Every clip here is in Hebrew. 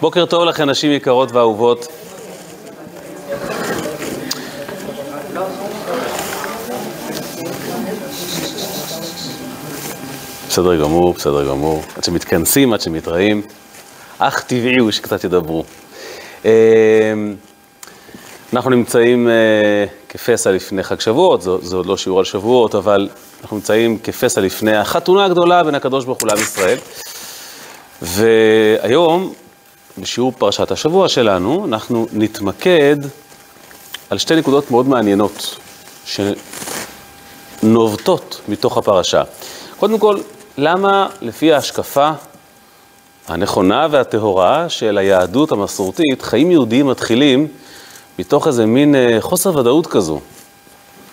בוקר טוב לכן, נשים יקרות ואהובות. בסדר גמור, בסדר גמור. עד שמתכנסים, עד שמתראים. אך טבעי הוא שקצת ידברו. אה, אנחנו נמצאים אה, כפסע לפני חג שבועות, זה עוד לא שיעור על שבועות, אבל אנחנו נמצאים כפסע לפני החתונה הגדולה בין הקדוש ברוך הוא לעם ישראל. והיום, בשיעור פרשת השבוע שלנו, אנחנו נתמקד על שתי נקודות מאוד מעניינות, שנובטות מתוך הפרשה. קודם כל, למה לפי ההשקפה הנכונה והטהורה של היהדות המסורתית, חיים יהודיים מתחילים מתוך איזה מין אה, חוסר ודאות כזו.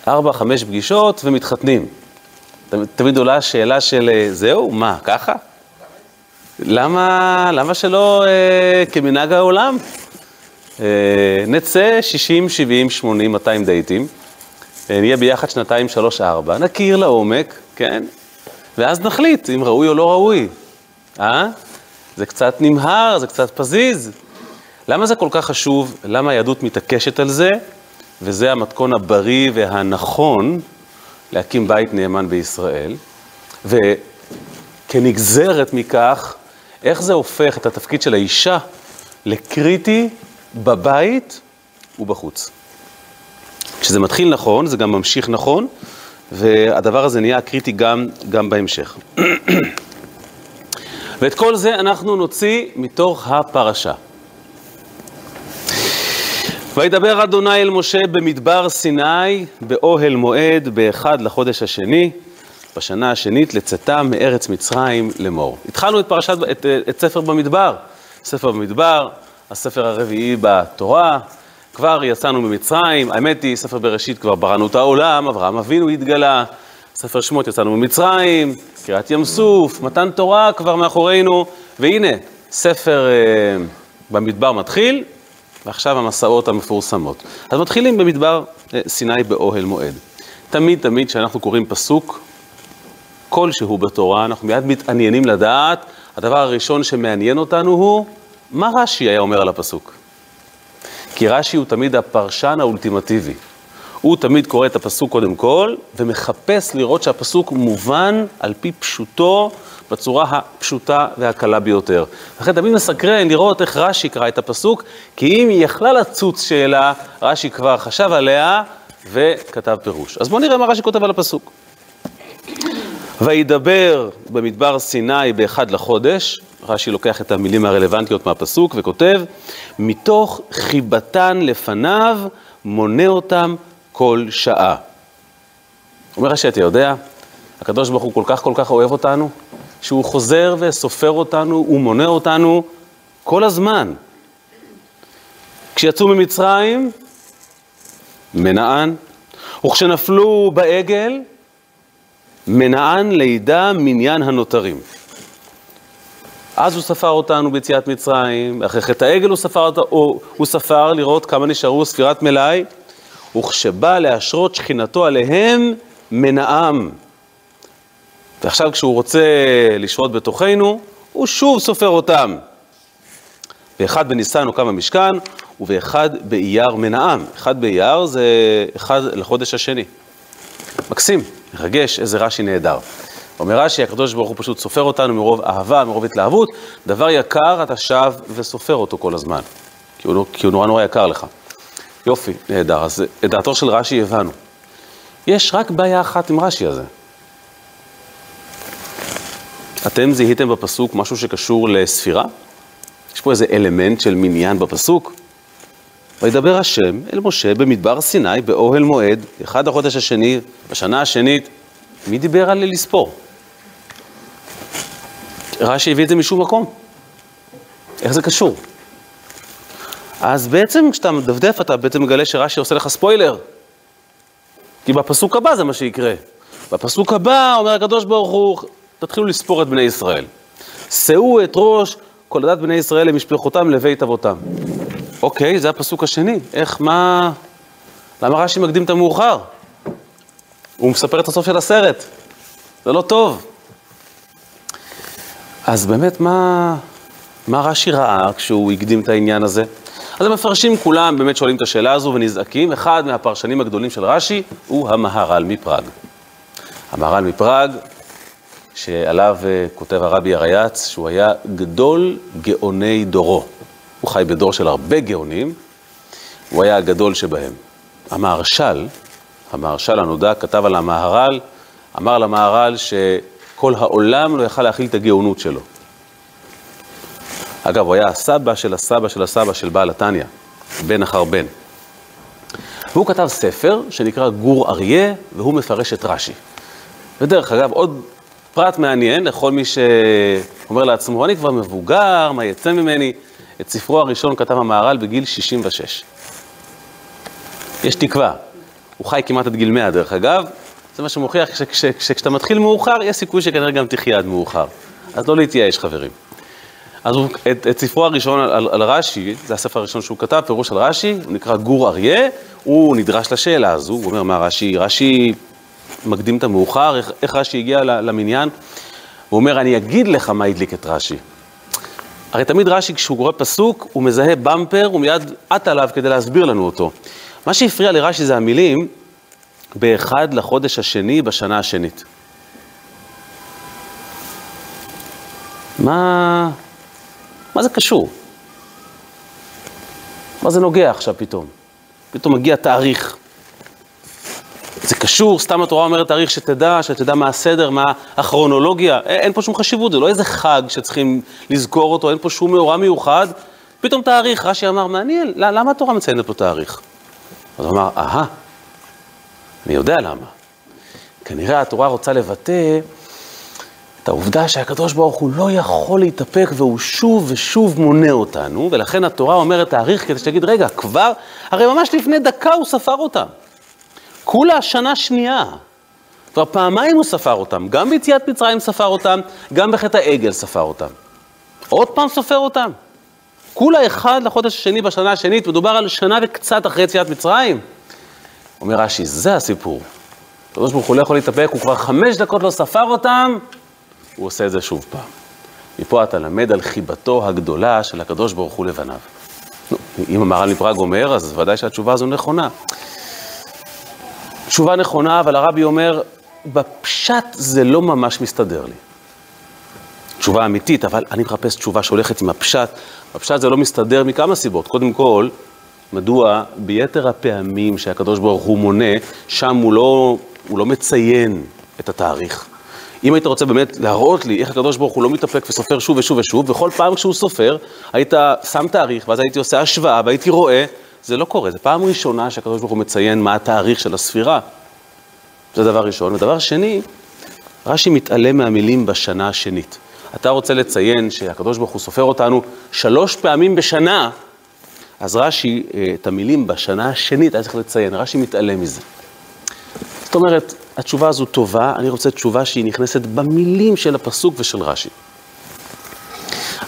ארבע, חמש פגישות ומתחתנים. תמיד עולה השאלה של אה, זהו, מה, ככה? למה, למה שלא אה, כמנהג העולם? אה, נצא 60, 70, 80, 200 דייטים, אה, נהיה ביחד שנתיים, שלוש, ארבע, נכיר לעומק, כן? ואז נחליט אם ראוי או לא ראוי. אה? זה קצת נמהר, זה קצת פזיז. למה זה כל כך חשוב? למה היהדות מתעקשת על זה? וזה המתכון הבריא והנכון להקים בית נאמן בישראל. וכנגזרת מכך, איך זה הופך את התפקיד של האישה לקריטי בבית ובחוץ. כשזה מתחיל נכון, זה גם ממשיך נכון, והדבר הזה נהיה קריטי גם, גם בהמשך. ואת כל זה אנחנו נוציא מתוך הפרשה. וידבר אדוני אל משה במדבר סיני, באוהל מועד, באחד לחודש השני, בשנה השנית, לצאתם מארץ מצרים לאמור. התחלנו את פרשת, את, את ספר במדבר. ספר במדבר, הספר הרביעי בתורה, כבר יצאנו ממצרים, האמת היא, ספר בראשית כבר בראנו את העולם, אברהם אבינו התגלה, ספר שמות יצאנו ממצרים, קריעת ים סוף, מתן תורה כבר מאחורינו, והנה, ספר אה, במדבר מתחיל, ועכשיו המסעות המפורסמות. אז מתחילים במדבר אה, סיני באוהל מועד. תמיד תמיד כשאנחנו קוראים פסוק כלשהו בתורה, אנחנו מיד מתעניינים לדעת, הדבר הראשון שמעניין אותנו הוא, מה רש"י היה אומר על הפסוק? כי רש"י הוא תמיד הפרשן האולטימטיבי. הוא תמיד קורא את הפסוק קודם כל, ומחפש לראות שהפסוק מובן על פי פשוטו, בצורה הפשוטה והקלה ביותר. לכן תמיד מסקרן לראות איך רש"י קרא את הפסוק, כי אם היא יכלה לצוץ שאלה, רש"י כבר חשב עליה וכתב פירוש. אז בואו נראה מה רש"י כותב על הפסוק. וידבר במדבר סיני באחד לחודש, רש"י לוקח את המילים הרלוונטיות מהפסוק וכותב, מתוך חיבתן לפניו מונה אותם כל שעה. אומר רש"י, אתה יודע, הקדוש ברוך הוא כל כך כל כך אוהב אותנו, שהוא חוזר וסופר אותנו, הוא מונה אותנו כל הזמן. כשיצאו ממצרים, מנען, וכשנפלו בעגל, מנען לידה מניין הנותרים. אז הוא ספר אותנו ביציאת מצרים, אחרי חטא העגל הוא ספר, הוא, הוא ספר לראות כמה נשארו ספירת מלאי, וכשבא להשרות שכינתו עליהם, מנעם. ועכשיו כשהוא רוצה לשרות בתוכנו, הוא שוב סופר אותם. באחד בניסן הוקם המשכן, ובאחד באייר מנעם. אחד באייר זה אחד לחודש השני. מקסים, מרגש, איזה רש"י נהדר. אומר רש"י, הקדוש ברוך הוא פשוט סופר אותנו מרוב אהבה, מרוב התלהבות, דבר יקר אתה שב וסופר אותו כל הזמן, כי הוא, כי הוא נורא נורא יקר לך. יופי, נהדר. אז את דעתו של רש"י הבנו. יש רק בעיה אחת עם רש"י הזה. אתם זיהיתם בפסוק משהו שקשור לספירה? יש פה איזה אלמנט של מניין בפסוק? וידבר השם אל משה במדבר סיני באוהל מועד, אחד החודש השני, בשנה השנית. מי דיבר על לספור? רש"י הביא את זה משום מקום. איך זה קשור? אז בעצם כשאתה מדפדף אתה בעצם מגלה שרש"י עושה לך ספוילר. כי בפסוק הבא זה מה שיקרה. בפסוק הבא אומר הקדוש ברוך הוא, תתחילו לספור את בני ישראל. שאו את ראש כל עדת בני ישראל למשפחותם לבית אבותם. אוקיי, זה הפסוק השני. איך, מה... למה רש"י מקדים את המאוחר? הוא מספר את הסוף של הסרט. זה לא טוב. אז באמת, מה, מה רש"י ראה כשהוא הקדים את העניין הזה? אז המפרשים כולם באמת שואלים את השאלה הזו ונזעקים. אחד מהפרשנים הגדולים של רש"י הוא המהר"ל מפראג. המהר"ל מפראג, שעליו אה, כותב הרבי הרייץ, שהוא היה גדול גאוני דורו. הוא חי בדור של הרבה גאונים, הוא היה הגדול שבהם. המהרש"ל, המהרש"ל הנודע, כתב על המהר"ל, אמר למהר"ל שכל העולם לא יכל להכיל את הגאונות שלו. אגב, הוא היה הסבא של הסבא של הסבא של בעל התניא, בן אחר בן. והוא כתב ספר שנקרא גור אריה, והוא מפרש את רש"י. ודרך אגב, עוד פרט מעניין לכל מי שאומר לעצמו, אני כבר מבוגר, מה יצא ממני? את ספרו הראשון כתב המהר"ל בגיל 66. יש תקווה. הוא חי כמעט עד גיל 100 דרך אגב, זה מה שמוכיח שכשאתה מתחיל מאוחר, יש סיכוי שכנראה גם תחיה עד מאוחר. אז לא להתייאש, חברים. אז הוא, את, את ספרו הראשון על, על רש"י, זה הספר הראשון שהוא כתב, פירוש על רש"י, הוא נקרא גור אריה, הוא נדרש לשאלה הזו, הוא אומר, מה רש"י, רש"י מקדים את המאוחר, איך, איך רש"י הגיע למניין? הוא אומר, אני אגיד לך מה הדליק את רש"י. הרי תמיד רש"י, כשהוא קורא פסוק, הוא מזהה במפר, הוא מיד עט עליו כדי להסביר לנו אותו. מה שהפריע לרש"י זה המילים, באחד לחודש השני בשנה השנית. מה, מה זה קשור? מה זה נוגע עכשיו פתאום? פתאום מגיע תאריך. זה קשור, סתם התורה אומרת תאריך שתדע, שתדע מה הסדר, מה הכרונולוגיה, אין, פה שום חשיבות, זה לא איזה חג שצריכים לזכור אותו, אין פה שום מאורע מיוחד. פתאום תאריך, רש"י אמר, מעניין, למה התורה מציינת פה תאריך? אז הוא אמר, אהה, אני יודע למה. כנראה התורה רוצה לבטא את העובדה שהקדוש ברוך הוא לא יכול להתאפק והוא שוב ושוב מונה אותנו, ולכן התורה אומרת תאריך כדי שתגיד, רגע, כבר, הרי ממש לפני דקה הוא ספר אותם. כולה שנה שנייה. כבר פעמיים הוא ספר אותם, גם ביציאת מצרים ספר אותם, גם בחטא העגל ספר אותם. עוד פעם סופר אותם. כולה אחד לחודש השני בשנה השנית, מדובר על שנה וקצת אחרי יציאת מצרים. אומר רש"י, זה הסיפור. הקדוש ברוך הוא לא יכול להתאפק, הוא כבר חמש דקות לא ספר אותם, הוא עושה את זה שוב פעם. מפה אתה למד על חיבתו הגדולה של הקדוש ברוך הוא לבניו. אם המהר"ל מפראג אומר, אז ודאי שהתשובה הזו נכונה. תשובה נכונה, אבל הרבי אומר, בפשט זה לא ממש מסתדר לי. תשובה אמיתית, אבל אני מחפש תשובה שהולכת עם הפשט. הפשט זה לא מסתדר מכמה סיבות. קודם כל, מדוע ביתר הפעמים שהקדוש ברוך הוא מונה, שם הוא לא, הוא לא מציין את התאריך. אם היית רוצה באמת להראות לי איך הקדוש ברוך הוא לא מתאפק וסופר שוב ושוב ושוב, וכל פעם כשהוא סופר, היית שם תאריך, ואז הייתי עושה השוואה, והייתי רואה, זה לא קורה, זו פעם ראשונה שהקדוש ברוך הוא מציין מה התאריך של הספירה. זה דבר ראשון. ודבר שני, רש"י מתעלם מהמילים בשנה השנית. אתה רוצה לציין שהקדוש ברוך הוא סופר אותנו שלוש פעמים בשנה, אז רש"י, אה, את המילים בשנה השנית היה צריך לציין, רש"י מתעלם מזה. זאת אומרת, התשובה הזו טובה, אני רוצה תשובה שהיא נכנסת במילים של הפסוק ושל רש"י.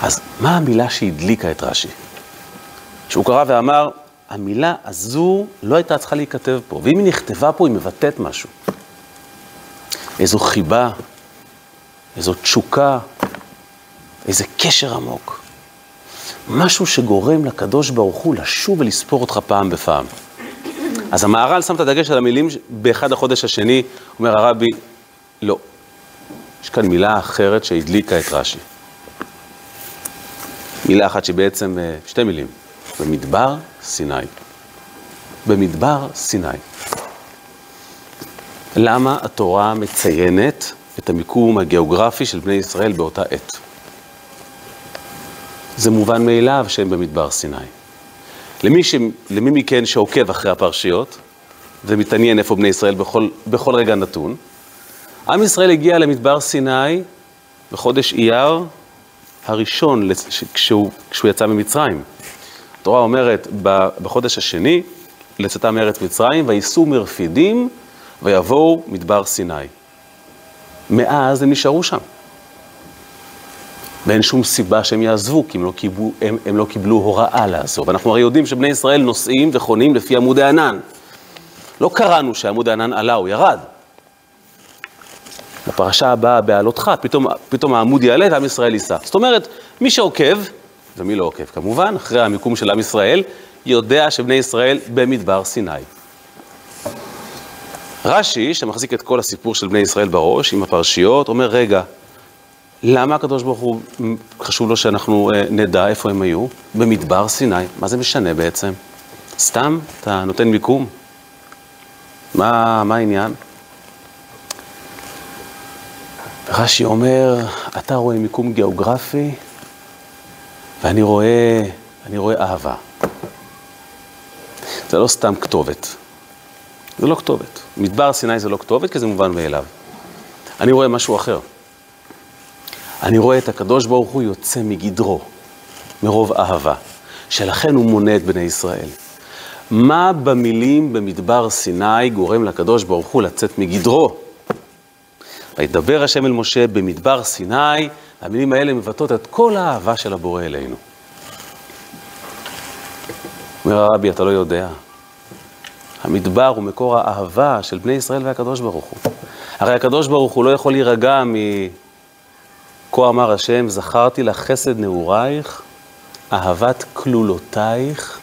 אז מה המילה שהדליקה את רש"י? שהוא קרא ואמר, המילה הזו לא הייתה צריכה להיכתב פה, ואם היא נכתבה פה, היא מבטאת משהו. איזו חיבה, איזו תשוקה, איזה קשר עמוק. משהו שגורם לקדוש ברוך הוא לשוב ולספור אותך פעם בפעם. אז המהר"ל שם את הדגש על המילים באחד החודש השני, אומר הרבי, לא. יש כאן מילה אחרת שהדליקה את רש"י. מילה אחת שבעצם, אה, שתי מילים, במדבר סיני. במדבר סיני. למה התורה מציינת את המיקום הגיאוגרפי של בני ישראל באותה עת? זה מובן מאליו שהם במדבר סיני. למי, ש... למי מכן שעוקב אחרי הפרשיות ומתעניין איפה בני ישראל בכל, בכל רגע נתון, עם ישראל הגיע למדבר סיני בחודש אייר הראשון כשהוא, כשהוא יצא ממצרים. התורה אומרת בחודש השני, לצאתם מארץ מצרים, וייסעו מרפידים ויבואו מדבר סיני. מאז הם נשארו שם. ואין שום סיבה שהם יעזבו, כי הם לא, קיבלו, הם, הם לא קיבלו הוראה לעזוב. אנחנו הרי יודעים שבני ישראל נוסעים וחונים לפי עמוד הענן. לא קראנו שעמוד הענן עלה, הוא ירד. בפרשה הבאה, בעלותך, פתאום, פתאום העמוד יעלה ועם ישראל יישא. זאת אומרת, מי שעוקב, ומי לא עוקב כמובן, אחרי המיקום של עם ישראל, יודע שבני ישראל במדבר סיני. רש"י, שמחזיק את כל הסיפור של בני ישראל בראש, עם הפרשיות, אומר, רגע, למה הקדוש ברוך הוא, חשוב לו שאנחנו אה, נדע איפה הם היו? במדבר סיני. מה זה משנה בעצם? סתם אתה נותן מיקום? מה, מה העניין? רש"י אומר, אתה רואה מיקום גיאוגרפי, ואני רואה, אני רואה אהבה. זה לא סתם כתובת. זה לא כתובת. מדבר סיני זה לא כתובת, כי זה מובן מאליו. אני רואה משהו אחר. אני רואה את הקדוש ברוך הוא יוצא מגדרו, מרוב אהבה, שלכן הוא מונה את בני ישראל. מה במילים במדבר סיני גורם לקדוש ברוך הוא לצאת מגדרו? וידבר השם אל משה במדבר סיני, המילים האלה מבטאות את כל האהבה של הבורא אלינו. אומר הרבי, אתה לא יודע. המדבר הוא מקור האהבה של בני ישראל והקדוש ברוך הוא. הרי הקדוש ברוך הוא לא יכול להירגע מ... כה אמר השם, זכרתי לך חסד נעורייך, אהבת כלולותייך,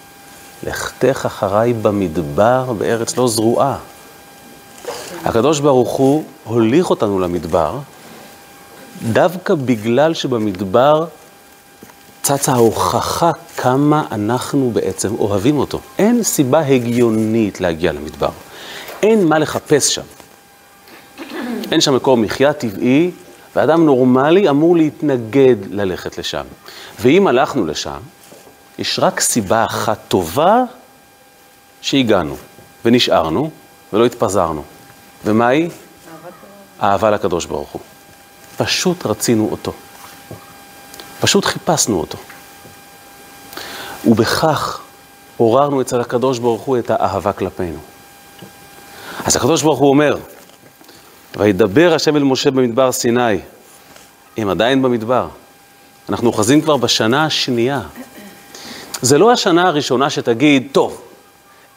לכתך אחריי במדבר בארץ לא זרועה. הקדוש ברוך הוא הוליך אותנו למדבר, דווקא בגלל שבמדבר צצה ההוכחה כמה אנחנו בעצם אוהבים אותו. אין סיבה הגיונית להגיע למדבר. אין מה לחפש שם. אין שם מקור מחיה טבעי, ואדם נורמלי אמור להתנגד ללכת לשם. ואם הלכנו לשם, יש רק סיבה אחת טובה שהגענו, ונשארנו, ולא התפזרנו. ומהי? אהבה לקדוש ברוך הוא. פשוט רצינו אותו. פשוט חיפשנו אותו. ובכך עוררנו אצל הקדוש ברוך הוא את האהבה כלפינו. אז הקדוש ברוך הוא אומר, וידבר השם אל משה במדבר סיני, הם עדיין במדבר. אנחנו אוחזים כבר בשנה השנייה. זה לא השנה הראשונה שתגיד, טוב,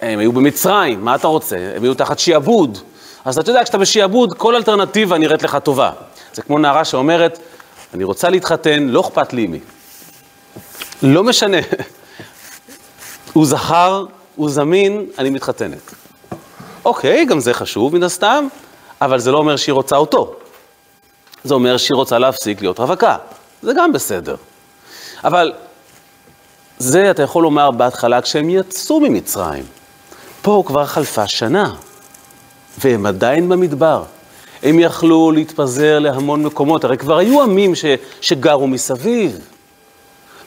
הם היו במצרים, מה אתה רוצה? הם היו תחת שיעבוד. אז אתה יודע, כשאתה בשיעבוד, כל אלטרנטיבה נראית לך טובה. זה כמו נערה שאומרת, אני רוצה להתחתן, לא אכפת לי מי. לא משנה. הוא זכר, הוא זמין, אני מתחתנת. אוקיי, גם זה חשוב מן הסתם, אבל זה לא אומר שהיא רוצה אותו. זה אומר שהיא רוצה להפסיק להיות רווקה. זה גם בסדר. אבל זה אתה יכול לומר בהתחלה כשהם יצאו ממצרים. פה כבר חלפה שנה, והם עדיין במדבר. הם יכלו להתפזר להמון מקומות, הרי כבר היו עמים ש, שגרו מסביב.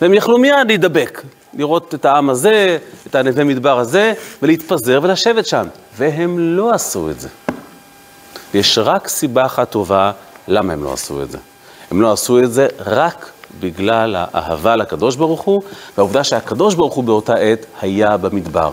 והם יכלו מיד להידבק, לראות את העם הזה, את הנווה מדבר הזה, ולהתפזר ולשבת שם. והם לא עשו את זה. ויש רק סיבה אחת טובה למה הם לא עשו את זה. הם לא עשו את זה רק בגלל האהבה לקדוש ברוך הוא, והעובדה שהקדוש ברוך הוא באותה עת היה במדבר.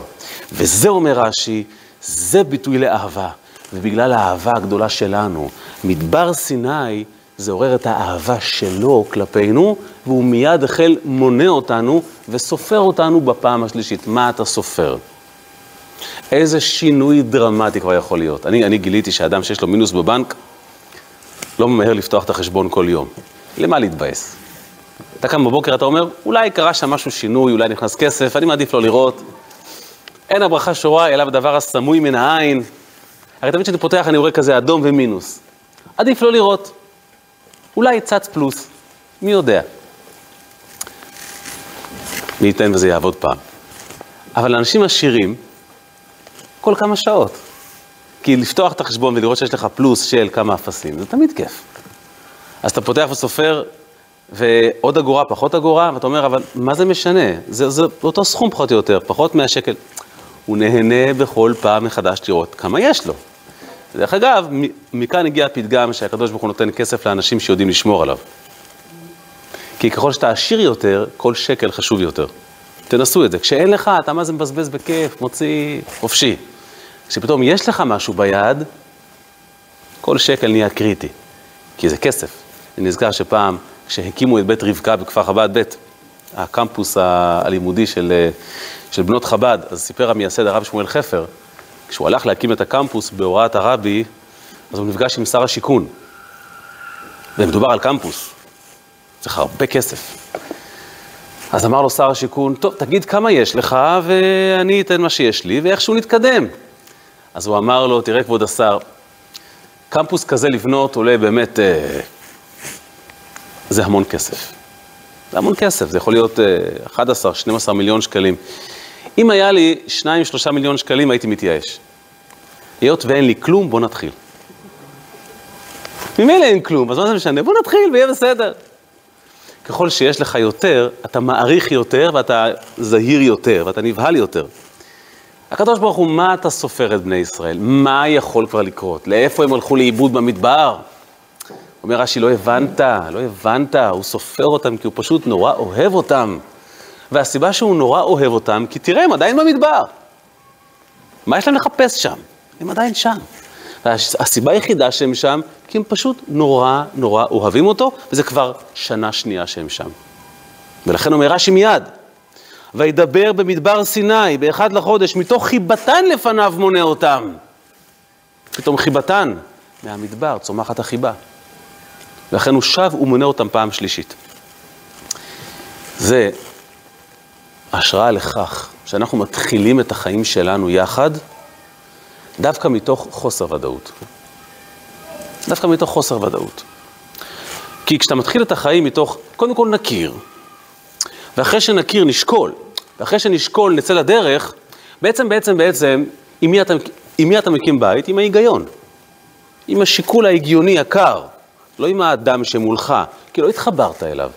וזה אומר רש"י, זה ביטוי לאהבה. ובגלל האהבה הגדולה שלנו, מדבר סיני זה עורר את האהבה שלו כלפינו, והוא מיד החל מונה אותנו וסופר אותנו בפעם השלישית. מה אתה סופר? איזה שינוי דרמטי כבר יכול להיות. אני, אני גיליתי שאדם שיש לו מינוס בבנק, לא ממהר לפתוח את החשבון כל יום. למה להתבאס? אתה קם בבוקר, אתה אומר, אולי קרה שם משהו שינוי, אולי נכנס כסף, אני מעדיף לא לראות. אין הברכה שורה, אלא בדבר הסמוי מן העין. הרי תמיד כשאני פותח אני רואה כזה אדום ומינוס. עדיף לא לראות. אולי צץ פלוס, מי יודע. מי ייתן וזה יעבוד פעם. אבל אנשים עשירים, כל כמה שעות. כי לפתוח את החשבון ולראות שיש לך פלוס של כמה אפסים, זה תמיד כיף. אז אתה פותח וסופר, ועוד אגורה, פחות אגורה, ואתה אומר, אבל מה זה משנה? זה, זה אותו סכום פחות או יותר, פחות 100 שקל. הוא נהנה בכל פעם מחדש לראות כמה יש לו. דרך אגב, מכאן הגיע הפתגם שהקדוש ברוך הוא נותן כסף לאנשים שיודעים לשמור עליו. כי ככל שאתה עשיר יותר, כל שקל חשוב יותר. תנסו את זה. כשאין לך, אתה מה זה מבזבז בכיף, מוציא חופשי. כשפתאום יש לך משהו ביד, כל שקל נהיה קריטי, כי זה כסף. אני נזכר שפעם, כשהקימו את בית רבקה בכפר חב"ד ב', הקמפוס הלימודי של, של בנות חב"ד, אז סיפר המייסד הרב שמואל חפר, כשהוא הלך להקים את הקמפוס בהוראת הרבי, אז הוא נפגש עם שר השיכון. ומדובר על קמפוס, צריך הרבה כסף. אז אמר לו שר השיכון, טוב, תגיד כמה יש לך, ואני אתן מה שיש לי, ואיכשהו נתקדם. אז הוא אמר לו, תראה כבוד השר, קמפוס כזה לבנות עולה באמת, אה, זה המון כסף. זה המון כסף, זה יכול להיות אה, 11-12 מיליון שקלים. אם היה לי 2-3 מיליון שקלים, הייתי מתייאש. היות ואין לי כלום, בוא נתחיל. ממילא אין כלום, אז מה זה משנה? בוא נתחיל ויהיה בסדר. ככל שיש לך יותר, אתה מעריך יותר ואתה זהיר יותר ואתה נבהל יותר. הקדוש ברוך הוא, מה אתה סופר את בני ישראל? מה יכול כבר לקרות? לאיפה הם הלכו לאיבוד במדבר? אומר רש"י, לא הבנת, לא הבנת, הוא סופר אותם כי הוא פשוט נורא אוהב אותם. והסיבה שהוא נורא אוהב אותם, כי תראה, הם עדיין במדבר. מה יש להם לחפש שם? הם עדיין שם. הסיבה היחידה שהם שם, כי הם פשוט נורא נורא אוהבים אותו, וזה כבר שנה שנייה שהם שם. ולכן אומר רש"י מיד, וידבר במדבר סיני באחד לחודש, מתוך חיבתן לפניו מונה אותם. פתאום חיבתן, מהמדבר צומחת החיבה. ולכן הוא שב ומונה אותם פעם שלישית. זה השראה לכך שאנחנו מתחילים את החיים שלנו יחד, דווקא מתוך חוסר ודאות. דווקא מתוך חוסר ודאות. כי כשאתה מתחיל את החיים מתוך, קודם כל נכיר, ואחרי שנכיר נשקול, ואחרי שנשקול נצא לדרך, בעצם, בעצם, בעצם, עם מי אתה, עם מי אתה מקים בית? עם ההיגיון. עם השיקול ההגיוני הקר, לא עם האדם שמולך, כי לא התחברת אליו.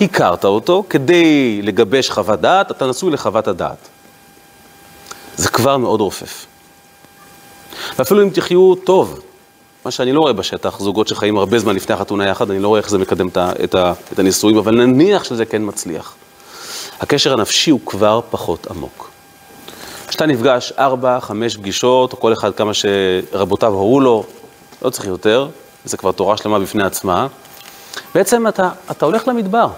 הכרת אותו כדי לגבש חוות דעת, אתה נשוי לחוות הדעת. זה כבר מאוד רופף. ואפילו אם תחיו טוב, מה שאני לא רואה בשטח, זוגות שחיים הרבה זמן לפני החתונה יחד, אני לא רואה איך זה מקדם את, הנישואים, אבל נניח שזה כן מצליח. הקשר הנפשי הוא כבר פחות עמוק. כשאתה נפגש ארבע, חמש פגישות, או כל אחד כמה שרבותיו הורו לו, לא צריך יותר, זה כבר תורה שלמה בפני עצמה, בעצם אתה, אתה הולך למדבר.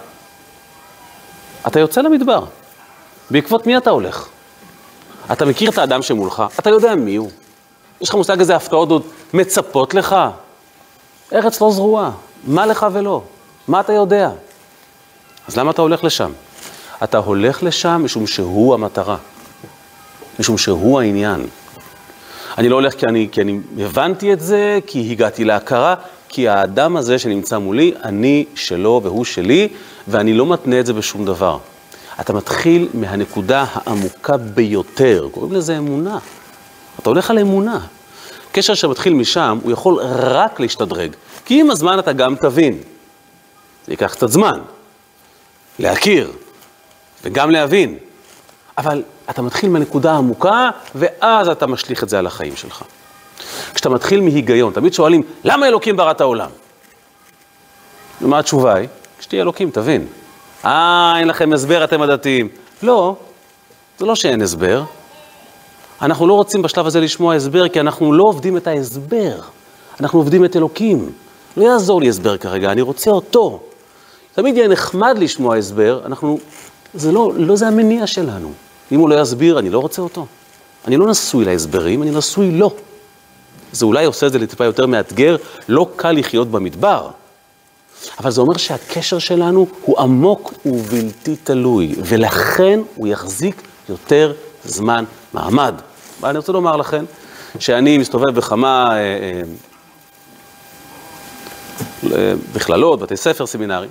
אתה יוצא למדבר. בעקבות מי אתה הולך? אתה מכיר את האדם שמולך, אתה יודע מי הוא. יש לך מושג איזה הפתעות עוד מצפות לך? ארץ לא זרועה, מה לך ולא? מה אתה יודע? אז למה אתה הולך לשם? אתה הולך לשם משום שהוא המטרה, משום שהוא העניין. אני לא הולך כי אני, כי אני הבנתי את זה, כי הגעתי להכרה, כי האדם הזה שנמצא מולי, אני שלו והוא שלי, ואני לא מתנה את זה בשום דבר. אתה מתחיל מהנקודה העמוקה ביותר, קוראים לזה אמונה. אתה הולך על אמונה. קשר שמתחיל משם, הוא יכול רק להשתדרג. כי עם הזמן אתה גם תבין. זה ייקח קצת זמן. להכיר, וגם להבין. אבל אתה מתחיל מהנקודה העמוקה, ואז אתה משליך את זה על החיים שלך. כשאתה מתחיל מהיגיון, תמיד שואלים, למה אלוקים ברא את העולם? ומה התשובה היא? כשתהיה אלוקים, תבין. אה, אין לכם הסבר, אתם הדתיים. לא, זה לא שאין הסבר. אנחנו לא רוצים בשלב הזה לשמוע הסבר, כי אנחנו לא עובדים את ההסבר. אנחנו עובדים את אלוקים. לא יעזור לי הסבר כרגע, אני רוצה אותו. תמיד יהיה נחמד לשמוע הסבר, אנחנו, זה לא, לא זה המניע שלנו. אם הוא לא יסביר, אני לא רוצה אותו. אני לא נשוי להסברים, אני נשוי לו. זה אולי עושה את זה לטיפה יותר מאתגר, לא קל לחיות במדבר. אבל זה אומר שהקשר שלנו הוא עמוק ובלתי תלוי, ולכן הוא יחזיק יותר זמן מעמד. ואני רוצה לומר לכם, שאני מסתובב בכמה אה, אה, בכללות, בתי ספר, סמינרים,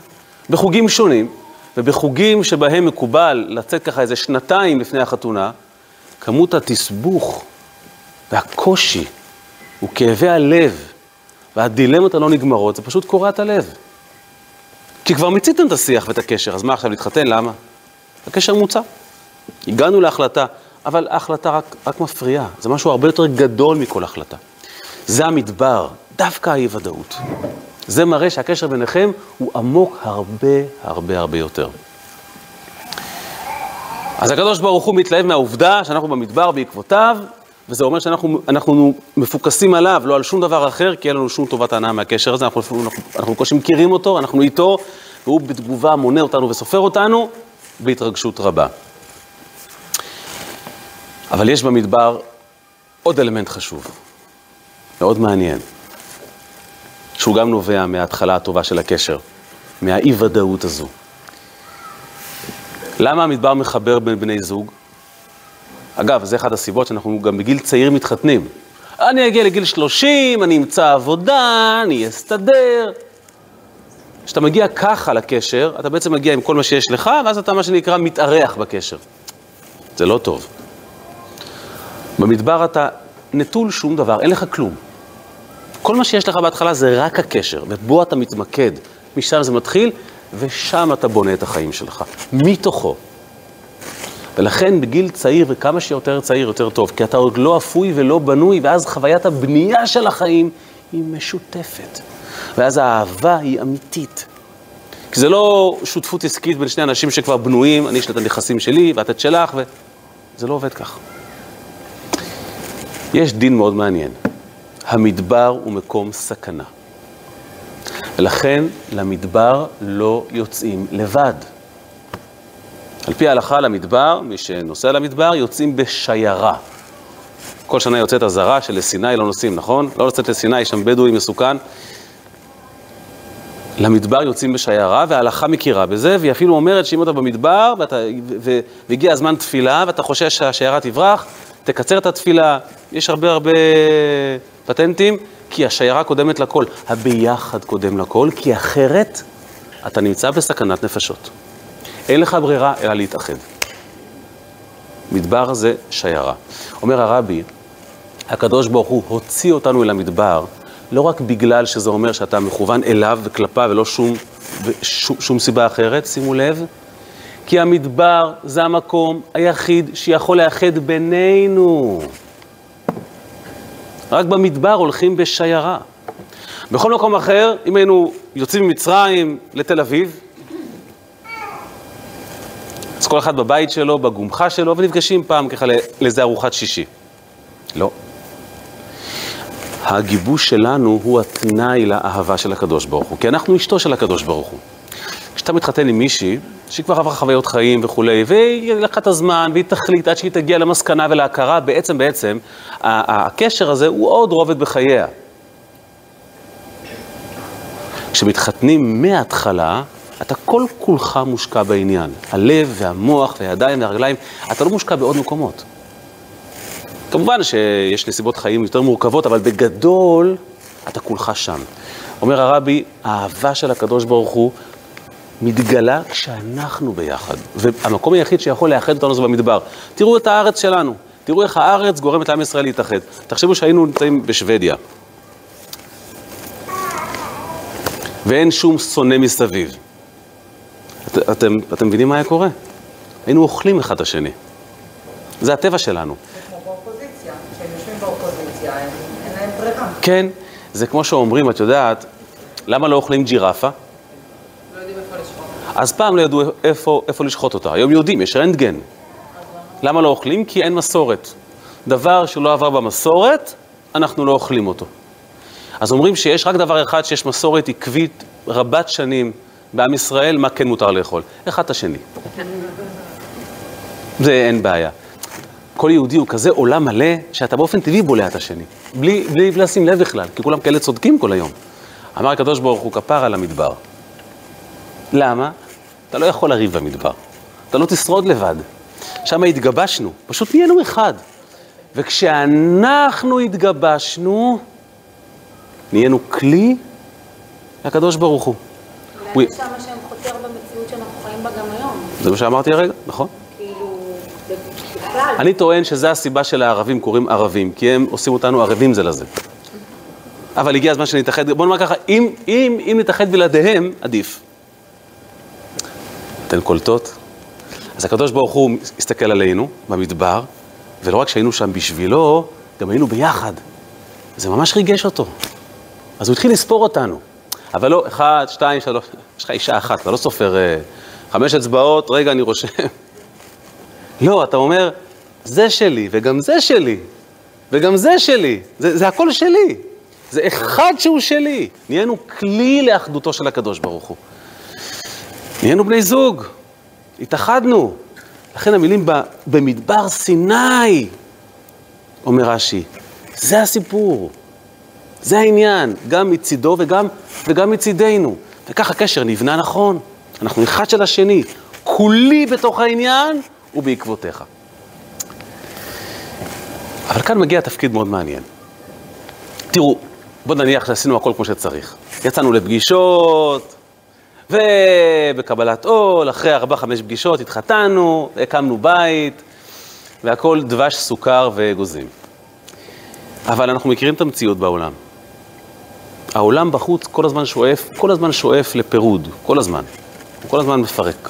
בחוגים שונים, ובחוגים שבהם מקובל לצאת ככה איזה שנתיים לפני החתונה, כמות התסבוך והקושי וכאבי הלב והדילמות הלא נגמרות, זה פשוט קורע את הלב. כי כבר מיציתם את השיח ואת הקשר, אז מה עכשיו להתחתן? למה? הקשר מוצע. הגענו להחלטה, אבל ההחלטה רק, רק מפריעה, זה משהו הרבה יותר גדול מכל החלטה. זה המדבר, דווקא האי-ודאות. זה מראה שהקשר ביניכם הוא עמוק הרבה הרבה הרבה יותר. אז הקדוש ברוך הוא מתלהב מהעובדה שאנחנו במדבר בעקבותיו, וזה אומר שאנחנו מפוקסים עליו, לא על שום דבר אחר, כי אין לנו שום טובת הנאה מהקשר הזה, אנחנו, אנחנו, אנחנו בקושי מכירים אותו, אנחנו איתו, והוא בתגובה מונה אותנו וסופר אותנו בהתרגשות רבה. אבל יש במדבר עוד אלמנט חשוב, מאוד מעניין, שהוא גם נובע מההתחלה הטובה של הקשר, מהאי-ודאות הזו. למה המדבר מחבר בין בני זוג? אגב, זה אחת הסיבות שאנחנו גם בגיל צעיר מתחתנים. אני אגיע לגיל 30, אני אמצא עבודה, אני אסתדר. כשאתה מגיע ככה לקשר, אתה בעצם מגיע עם כל מה שיש לך, ואז אתה מה שנקרא מתארח בקשר. זה לא טוב. במדבר אתה נטול שום דבר, אין לך כלום. כל מה שיש לך בהתחלה זה רק הקשר, ובו אתה מתמקד. משם זה מתחיל, ושם אתה בונה את החיים שלך, מתוכו. ולכן בגיל צעיר, וכמה שיותר צעיר יותר טוב, כי אתה עוד לא אפוי ולא בנוי, ואז חוויית הבנייה של החיים היא משותפת. ואז האהבה היא אמיתית. כי זה לא שותפות עסקית בין שני אנשים שכבר בנויים, אני יש לי את הנכסים שלי ואת את שלך, וזה לא עובד כך. יש דין מאוד מעניין. המדבר הוא מקום סכנה. ולכן למדבר לא יוצאים לבד. על פי ההלכה למדבר, מי שנוסע למדבר, יוצאים בשיירה. כל שנה יוצאת אזהרה שלסיני לא נוסעים, נכון? לא לצאת לסיני, שם בדואי מסוכן. למדבר יוצאים בשיירה, וההלכה מכירה בזה, והיא אפילו אומרת שאם אתה במדבר, ואתה, והגיע הזמן תפילה, ואתה חושש שהשיירה תברח, תקצר את התפילה. יש הרבה הרבה פטנטים, כי השיירה קודמת לכל. הביחד קודם לכל, כי אחרת אתה נמצא בסכנת נפשות. אין לך ברירה אלא להתאחד. מדבר זה שיירה. אומר הרבי, הקדוש ברוך הוא הוציא אותנו אל המדבר, לא רק בגלל שזה אומר שאתה מכוון אליו וכלפיו ולא שום, שום, שום סיבה אחרת, שימו לב, כי המדבר זה המקום היחיד שיכול לאחד בינינו. רק במדבר הולכים בשיירה. בכל מקום אחר, אם היינו יוצאים ממצרים לתל אביב, אז כל אחד בבית שלו, בגומחה שלו, ונפגשים פעם ככה לאיזה ארוחת שישי. לא. הגיבוש שלנו הוא התנאי לאהבה של הקדוש ברוך הוא, כי אנחנו אשתו של הקדוש ברוך הוא. כשאתה מתחתן עם מישהי, שהיא כבר עברה חוויות חיים וכולי, והיא לקחה את הזמן, והיא תחליט עד שהיא תגיע למסקנה ולהכרה, בעצם, בעצם, הקשר הזה הוא עוד רובד בחייה. כשמתחתנים מההתחלה, אתה כל כולך מושקע בעניין. הלב והמוח והידיים והרגליים, אתה לא מושקע בעוד מקומות. כמובן שיש נסיבות חיים יותר מורכבות, אבל בגדול, אתה כולך שם. אומר הרבי, האהבה של הקדוש ברוך הוא מתגלה כשאנחנו ביחד. והמקום היחיד שיכול לאחד אותנו זה במדבר. תראו את הארץ שלנו, תראו איך הארץ גורמת לעם ישראל להתאחד. תחשבו שהיינו נמצאים בשוודיה, ואין שום שונא מסביב. את, אתם, אתם מבינים מה היה קורה? היינו אוכלים אחד את השני. זה הטבע שלנו. כן, זה כמו שאומרים, את יודעת, למה לא אוכלים ג'ירפה? לא יודעים איפה לשחוט. אז פעם לא ידעו איפה, איפה לשחוט אותה, היום יודעים, יש רנטגן. למה לא אוכלים? כי אין מסורת. דבר שלא עבר במסורת, אנחנו לא אוכלים אותו. אז אומרים שיש רק דבר אחד שיש מסורת עקבית רבת שנים בעם ישראל, מה כן מותר לאכול. אחד את השני. זה אין בעיה. כל יהודי הוא כזה עולם מלא, שאתה באופן טבעי בולע את השני. בלי, בלי לשים לב בכלל, כי כולם כאלה צודקים כל היום. אמר הקדוש ברוך הוא כפר על המדבר. למה? אתה לא יכול לריב במדבר. אתה לא תשרוד לבד. שם התגבשנו, פשוט נהיינו אחד. וכשאנחנו התגבשנו, נהיינו כלי לקדוש ברוך הוא. זה שם השם חותר במציאות שאנחנו חיים בה גם היום. זה מה שאמרתי הרגע, נכון? כאילו. אני טוען שזו הסיבה שלערבים קוראים ערבים, כי הם עושים אותנו ערבים זה לזה. אבל הגיע הזמן שנתאחד, בוא נאמר ככה, אם, אם, אם נתאחד בלעדיהם, עדיף. אתן קולטות? אז הקדוש ברוך הוא הסתכל עלינו במדבר, ולא רק שהיינו שם בשבילו, גם היינו ביחד. זה ממש ריגש אותו. אז הוא התחיל לספור אותנו. אבל לא, אחד, שתיים, שלוש, יש לך אישה אחת, אתה לא סופר אה, חמש אצבעות, רגע, אני רושם. לא, אתה אומר, זה שלי, וגם זה שלי, וגם זה שלי, זה, זה הכל שלי. זה אחד שהוא שלי. נהיינו כלי לאחדותו של הקדוש ברוך הוא. נהיינו בני זוג, התאחדנו. לכן המילים ב, במדבר סיני, אומר רש"י, זה הסיפור. זה העניין, גם מצידו וגם, וגם מצידנו. וכך הקשר נבנה נכון. אנחנו אחד של השני, כולי בתוך העניין ובעקבותיך. אבל כאן מגיע תפקיד מאוד מעניין. תראו, בואו נניח שעשינו הכל כמו שצריך. יצאנו לפגישות, ובקבלת עול, אחרי ארבע-חמש פגישות התחתנו, הקמנו בית, והכל דבש, סוכר ואגוזים. אבל אנחנו מכירים את המציאות בעולם. העולם בחוץ כל הזמן שואף, כל הזמן שואף לפירוד, כל הזמן. הוא כל הזמן מפרק.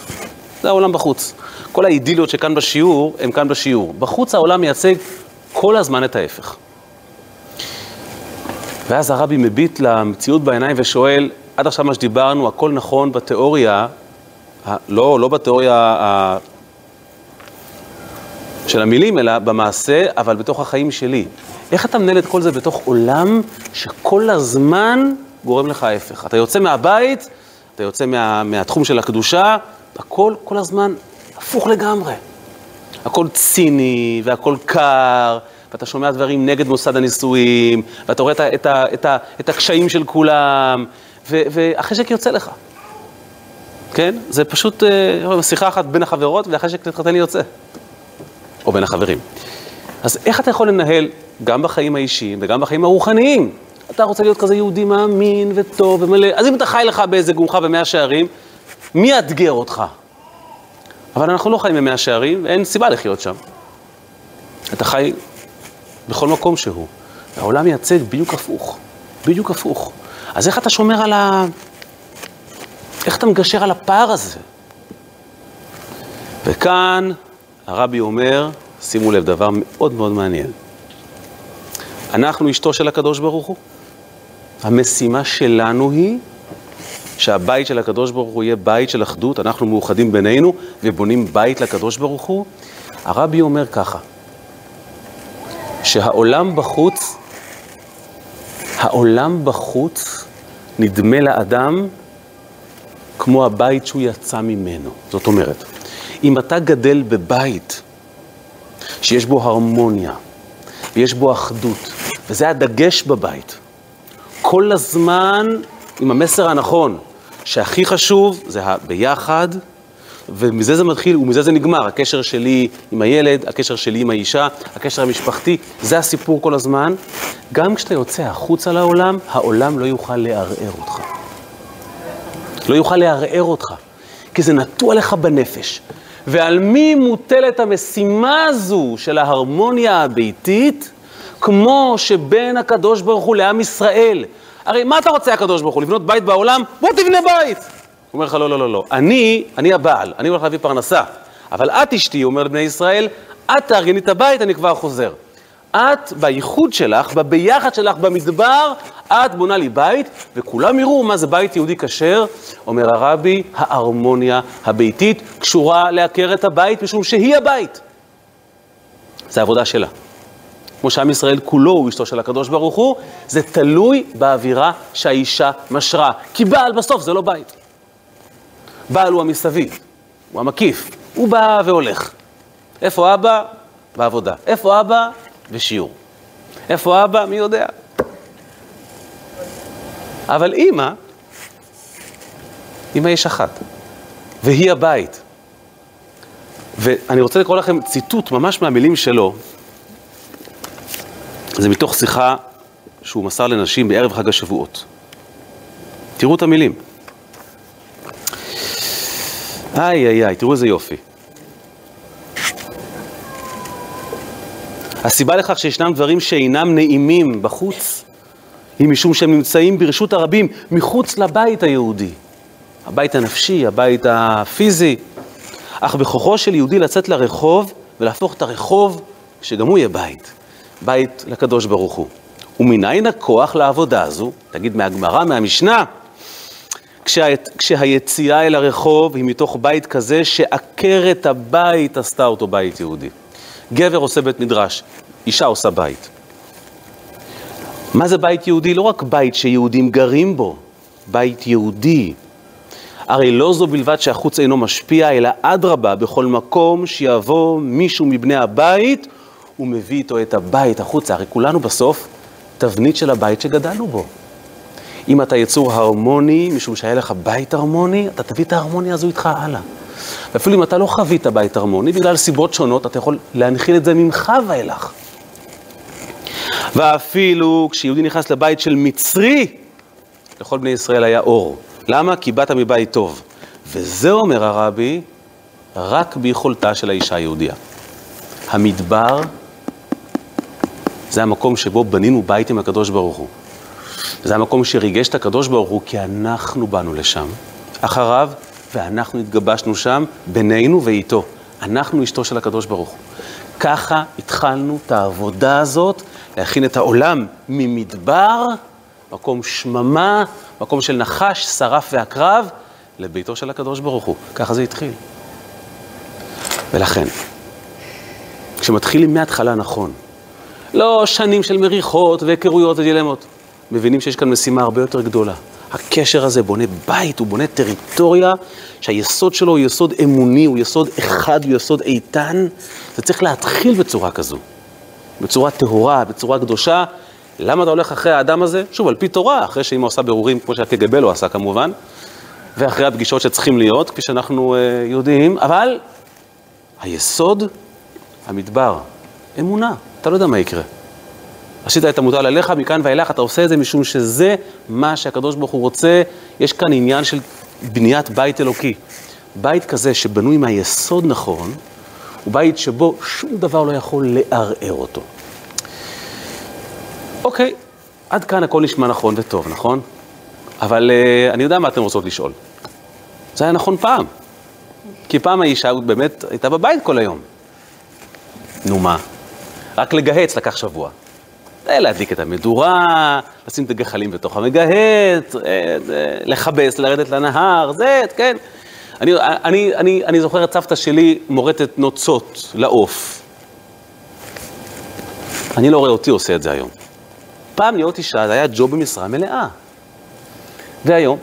זה העולם בחוץ. כל האידיליות שכאן בשיעור, הם כאן בשיעור. בחוץ העולם מייצג כל הזמן את ההפך. ואז הרבי מביט למציאות בעיניים ושואל, עד עכשיו מה שדיברנו, הכל נכון בתיאוריה, לא, לא בתיאוריה של המילים, אלא במעשה, אבל בתוך החיים שלי. איך אתה מנהל את כל זה בתוך עולם שכל הזמן גורם לך ההפך? אתה יוצא מהבית, אתה יוצא מה, מהתחום של הקדושה, הכל כל הזמן הפוך לגמרי. הכל ציני והכל קר, ואתה שומע דברים נגד מוסד הנישואים, ואתה רואה את, ה, את, ה, את, ה, את הקשיים של כולם, והחשק יוצא לך. כן? זה פשוט אה, שיחה אחת בין החברות, והחשק להתחתן יוצא. או בין החברים. אז איך אתה יכול לנהל גם בחיים האישיים וגם בחיים הרוחניים? אתה רוצה להיות כזה יהודי מאמין וטוב ומלא, אז אם אתה חי לך באיזה גומחה במאה שערים, מי יאתגר אותך? אבל אנחנו לא חיים במאה שערים, ואין סיבה לחיות שם. אתה חי בכל מקום שהוא. העולם מייצג בדיוק הפוך, בדיוק הפוך. אז איך אתה שומר על ה... איך אתה מגשר על הפער הזה? וכאן הרבי אומר, שימו לב, דבר מאוד מאוד מעניין. אנחנו אשתו של הקדוש ברוך הוא. המשימה שלנו היא שהבית של הקדוש ברוך הוא יהיה בית של אחדות, אנחנו מאוחדים בינינו ובונים בית לקדוש ברוך הוא. הרבי אומר ככה, שהעולם בחוץ, העולם בחוץ נדמה לאדם כמו הבית שהוא יצא ממנו. זאת אומרת, אם אתה גדל בבית שיש בו הרמוניה ויש בו אחדות, וזה הדגש בבית, כל הזמן עם המסר הנכון, שהכי חשוב זה הביחד, ומזה זה מתחיל ומזה זה נגמר, הקשר שלי עם הילד, הקשר שלי עם האישה, הקשר המשפחתי, זה הסיפור כל הזמן. גם כשאתה יוצא החוצה לעולם, העולם לא יוכל לערער אותך. לא יוכל לערער אותך, כי זה נטוע לך בנפש. ועל מי מוטלת המשימה הזו של ההרמוניה הביתית, כמו שבין הקדוש ברוך הוא לעם ישראל. הרי מה אתה רוצה, הקדוש ברוך הוא, לבנות בית בעולם? בוא תבנה בית! הוא אומר לך, לא, לא, לא, לא. אני, אני הבעל, אני הולך להביא פרנסה. אבל את אשתי, אומר לבני ישראל, את תארגני את הבית, אני כבר חוזר. את, בייחוד שלך, בביחד שלך במדבר, את בונה לי בית, וכולם יראו מה זה בית יהודי כשר. אומר הרבי, ההרמוניה הביתית קשורה לעקרת הבית, משום שהיא הבית. זה העבודה שלה. כמו שעם ישראל כולו הוא אשתו של הקדוש ברוך הוא, זה תלוי באווירה שהאישה משרה. כי בעל בסוף זה לא בית. בעל הוא המסביב, הוא המקיף, הוא בא והולך. איפה אבא? בעבודה. איפה אבא? בשיעור. איפה אבא? מי יודע. אבל אימא, אימא יש אחת, והיא הבית. ואני רוצה לקרוא לכם ציטוט ממש מהמילים שלו. זה מתוך שיחה שהוא מסר לנשים בערב חג השבועות. תראו את המילים. איי איי איי, תראו איזה יופי. הסיבה לכך שישנם דברים שאינם נעימים בחוץ, היא משום שהם נמצאים ברשות הרבים מחוץ לבית היהודי. הבית הנפשי, הבית הפיזי. אך בכוחו של יהודי לצאת לרחוב ולהפוך את הרחוב, שגם הוא יהיה בית. בית לקדוש ברוך הוא. ומניין הכוח לעבודה הזו, תגיד מהגמרא, מהמשנה, כשה, כשהיציאה אל הרחוב היא מתוך בית כזה שעקרת הבית עשתה אותו בית יהודי. גבר עושה בית מדרש, אישה עושה בית. מה זה בית יהודי? לא רק בית שיהודים גרים בו, בית יהודי. הרי לא זו בלבד שהחוץ אינו משפיע, אלא אדרבה, בכל מקום שיבוא מישהו מבני הבית, הוא מביא איתו את הבית החוצה. הרי כולנו בסוף תבנית של הבית שגדלנו בו. אם אתה יצור הרמוני, משום שהיה לך בית הרמוני, אתה תביא את ההרמוניה הזו איתך הלאה. ואפילו אם אתה לא חווית בית הרמוני, בגלל סיבות שונות, אתה יכול להנחיל את זה ממך ואילך. ואפילו כשיהודי נכנס לבית של מצרי, לכל בני ישראל היה אור. למה? כי באת מבית טוב. וזה אומר הרבי, רק ביכולתה של האישה היהודייה. המדבר זה המקום שבו בנינו בית עם הקדוש ברוך הוא. זה המקום שריגש את הקדוש ברוך הוא, כי אנחנו באנו לשם, אחריו, ואנחנו התגבשנו שם בינינו ואיתו. אנחנו אשתו של הקדוש ברוך הוא. ככה התחלנו את העבודה הזאת, להכין את העולם ממדבר, מקום שממה, מקום של נחש, שרף ועקרב, לביתו של הקדוש ברוך הוא. ככה זה התחיל. ולכן, כשמתחילים מההתחלה נכון, לא שנים של מריחות והיכרויות ודילמות, מבינים שיש כאן משימה הרבה יותר גדולה. הקשר הזה בונה בית, הוא בונה טריטוריה שהיסוד שלו הוא יסוד אמוני, הוא יסוד אחד, הוא יסוד איתן. זה צריך להתחיל בצורה כזו, בצורה טהורה, בצורה קדושה. למה אתה הולך אחרי האדם הזה? שוב, על פי תורה, אחרי שאמא עושה בירורים, כמו שהקג"ב לא עשה כמובן, ואחרי הפגישות שצריכים להיות, כפי שאנחנו uh, יודעים, אבל היסוד, המדבר, אמונה, אתה לא יודע מה יקרה. עשית את המוטל עליך, מכאן ואילך אתה עושה את זה משום שזה מה שהקדוש ברוך הוא רוצה. יש כאן עניין של בניית בית אלוקי. בית כזה שבנוי מהיסוד נכון, הוא בית שבו שום דבר לא יכול לערער אותו. אוקיי, עד כאן הכל נשמע נכון וטוב, נכון? אבל uh, אני יודע מה אתן רוצות לשאול. זה היה נכון פעם. כי פעם האישה באמת הייתה בבית כל היום. נו מה? רק לגהץ לקח שבוע. להדליק את המדורה, לשים את הגחלים בתוך המגהץ, אה, לכבס, לרדת לנהר, זה, כן. אני, אני, אני, אני זוכר את סבתא שלי מורטת נוצות לעוף. אני לא רואה אותי עושה את זה היום. פעם להיות אישה זה היה ג'וב במשרה מלאה. והיום?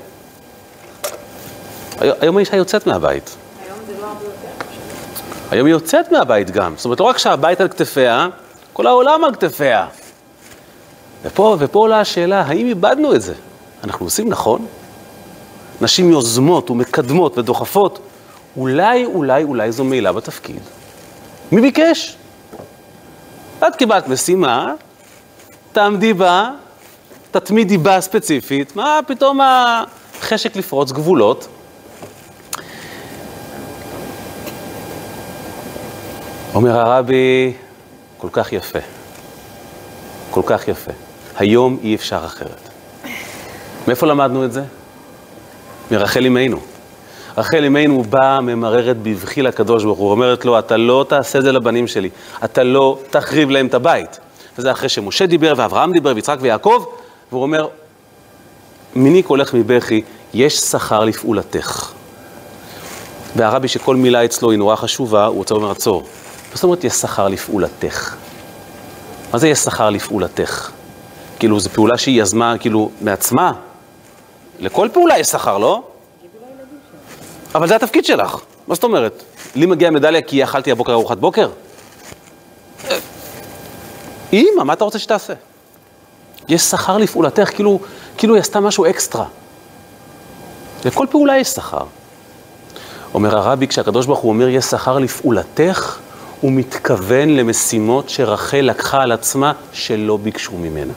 היום האישה יוצאת מהבית. היום זה לא הרבה יותר. היום היא יוצאת מהבית גם. זאת אומרת, לא רק שהבית על כתפיה, כל העולם על כתפיה. ופה, ופה עולה השאלה, האם איבדנו את זה? אנחנו עושים נכון? נשים יוזמות ומקדמות ודוחפות, אולי, אולי, אולי זו מעילה בתפקיד. מי ביקש? את קיבלת משימה, תעמדי בה, תתמידי בה ספציפית, מה פתאום החשק לפרוץ גבולות? אומר הרבי, כל כך יפה, כל כך יפה. היום אי אפשר אחרת. מאיפה למדנו את זה? מרחל אמנו. רחל אמנו באה, ממררת בבכי לקדוש ברוך הוא, אומרת לו, אתה לא תעשה זה לבנים שלי, אתה לא תחריב להם את הבית. וזה אחרי שמשה דיבר, ואברהם דיבר, ויצחק ויעקב, והוא אומר, מיני קולך מבכי, יש שכר לפעולתך. והרבי שכל מילה אצלו היא נורא חשובה, הוא רוצה לומר עצור. זאת אומרת, יש שכר לפעולתך. מה זה יש שכר לפעולתך? כאילו, זו פעולה שהיא יזמה, כאילו, מעצמה. לכל פעולה יש שכר, לא? אבל זה התפקיד שלך. מה זאת אומרת? לי מגיעה מדליה כי אכלתי הבוקר ארוחת בוקר? אימא, מה אתה רוצה שתעשה? יש שכר לפעולתך, כאילו, כאילו היא עשתה משהו אקסטרה. לכל פעולה יש שכר. אומר הרבי, כשהקדוש ברוך הוא אומר יש שכר לפעולתך, הוא מתכוון למשימות שרחל לקחה על עצמה שלא ביקשו ממנה.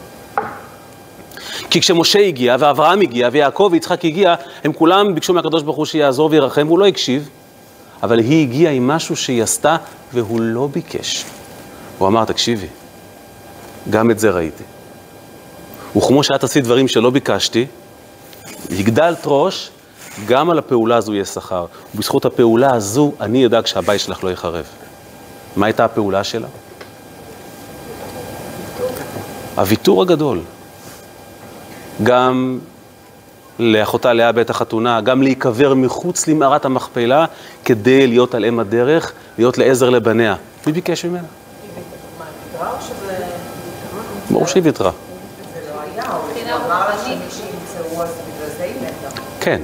כי כשמשה הגיע, ואברהם הגיע, ויעקב ויצחק הגיע, הם כולם ביקשו מהקדוש ברוך הוא שיעזור וירחם, והוא לא הקשיב, אבל היא הגיעה עם משהו שהיא עשתה, והוא לא ביקש. הוא אמר, תקשיבי, גם את זה ראיתי. וכמו שאת עשית דברים שלא ביקשתי, הגדלת ראש, גם על הפעולה הזו יש שכר. ובזכות הפעולה הזו, אני אדאג שהבית שלך לא ייחרב. מה הייתה הפעולה שלה? הוויתור הגדול. גם לאחותה לאה בית החתונה, גם להיקבר מחוץ למערת המכפלה, כדי להיות על אם הדרך, להיות לעזר לבניה. מי ביקש ממנה? ברור שהיא ויתרה. כן,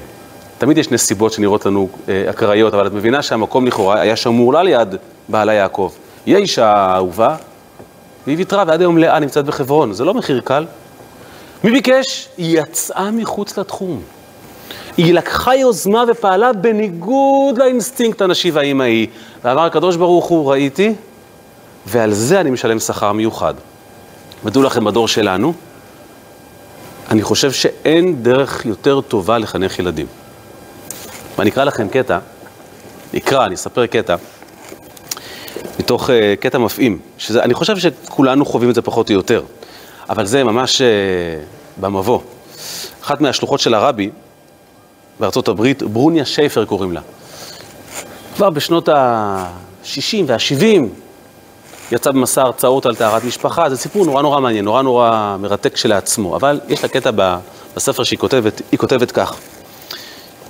תמיד יש נסיבות שנראות לנו אה, אקראיות, אבל את מבינה שהמקום לכאורה היה שמור לה ליד בעלה יעקב. היא האישה האהובה, והיא ויתרה, ועד היום לאה נמצאת בחברון. זה לא מחיר קל. מי ביקש? היא יצאה מחוץ לתחום. היא לקחה יוזמה ופעלה בניגוד לאינסטינקט הנשי והאימהי. ואמר הקדוש ברוך הוא, ראיתי, ועל זה אני משלם שכר מיוחד. ודעו לכם, בדור שלנו, אני חושב שאין דרך יותר טובה לחנך ילדים. ואני אקרא לכם קטע, נקרא, אני אספר קטע, מתוך uh, קטע מפעים, שזה, אני חושב שכולנו חווים את זה פחות או יותר, אבל זה ממש uh, במבוא. אחת מהשלוחות של הרבי בארצות הברית, ברוניה שייפר קוראים לה. כבר בשנות ה-60 וה-70 יצא במסע הרצאות על טהרת משפחה, זה סיפור נורא נורא מעניין, נורא נורא מרתק כשלעצמו, אבל יש לה קטע בספר שהיא כותבת, היא כותבת כך. היא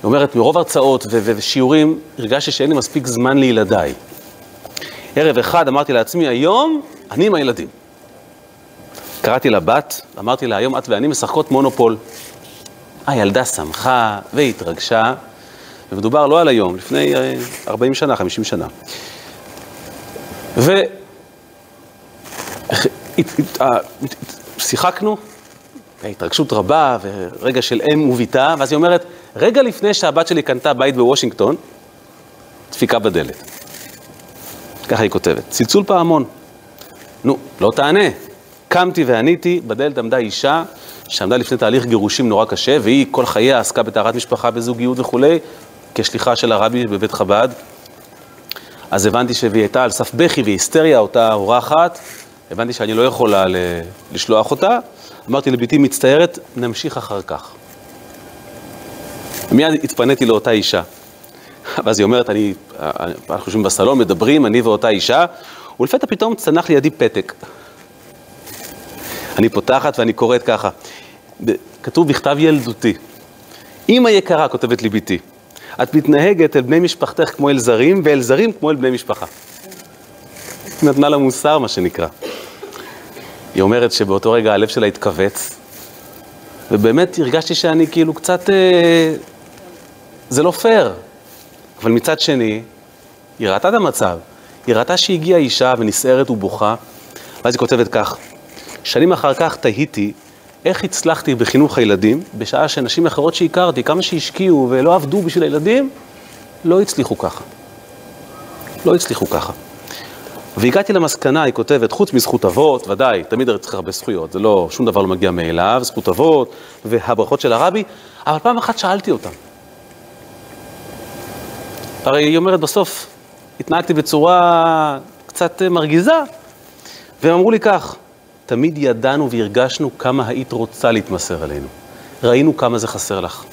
אומרת, מרוב הרצאות ושיעורים הרגשתי שאין לי מספיק זמן לילדיי. ערב אחד אמרתי לעצמי, היום אני עם הילדים. קראתי לבת, אמרתי לה, היום את ואני משחקות מונופול. הילדה שמחה והתרגשה, ומדובר לא על היום, לפני 40 אה, שנה, 50 שנה. ושיחקנו, התרגשות רבה, ורגע של אם וביתה, ואז היא אומרת, רגע לפני שהבת שלי קנתה בית בוושינגטון, דפיקה בדלת. ככה היא כותבת, צלצול פעמון. נו, לא תענה. קמתי ועניתי, בדלת עמדה אישה שעמדה לפני תהליך גירושים נורא קשה, והיא כל חייה עסקה בטהרת משפחה, בזוגיות וכולי, כשליחה של הרבי בבית חב"ד. אז הבנתי שהיא הייתה על סף בכי והיסטריה, אותה אורחת, הבנתי שאני לא יכולה לשלוח אותה. אמרתי לבתי מצטערת, נמשיך אחר כך. מיד התפניתי לאותה אישה. ואז היא אומרת, אני, אנחנו יושבים בסלון, מדברים, אני ואותה אישה, ולפתע פתאום צנח לידי פתק. אני פותחת ואני קוראת ככה, כתוב בכתב ילדותי. אמא יקרה, כותבת לי בתי, את מתנהגת אל בני משפחתך כמו אל זרים, ואל זרים כמו אל בני משפחה. נתנה לה מוסר, מה שנקרא. היא אומרת שבאותו רגע הלב שלה התכווץ, ובאמת הרגשתי שאני כאילו קצת... אה, זה לא פייר. אבל מצד שני, היא ראתה את המצב. היא ראתה שהגיעה אישה ונסערת ובוכה, ואז היא כותבת כך: שנים אחר כך תהיתי איך הצלחתי בחינוך הילדים, בשעה שנשים אחרות שהכרתי, כמה שהשקיעו ולא עבדו בשביל הילדים, לא הצליחו ככה. לא הצליחו ככה. והגעתי למסקנה, היא כותבת, חוץ מזכות אבות, ודאי, תמיד צריך הרבה זכויות, זה לא, שום דבר לא מגיע מאליו, זכות אבות והברכות של הרבי, אבל פעם אחת שאלתי אותם, הרי היא אומרת, בסוף התנהגתי בצורה קצת מרגיזה, והם אמרו לי כך, תמיד ידענו והרגשנו כמה היית רוצה להתמסר אלינו. ראינו כמה זה חסר לך.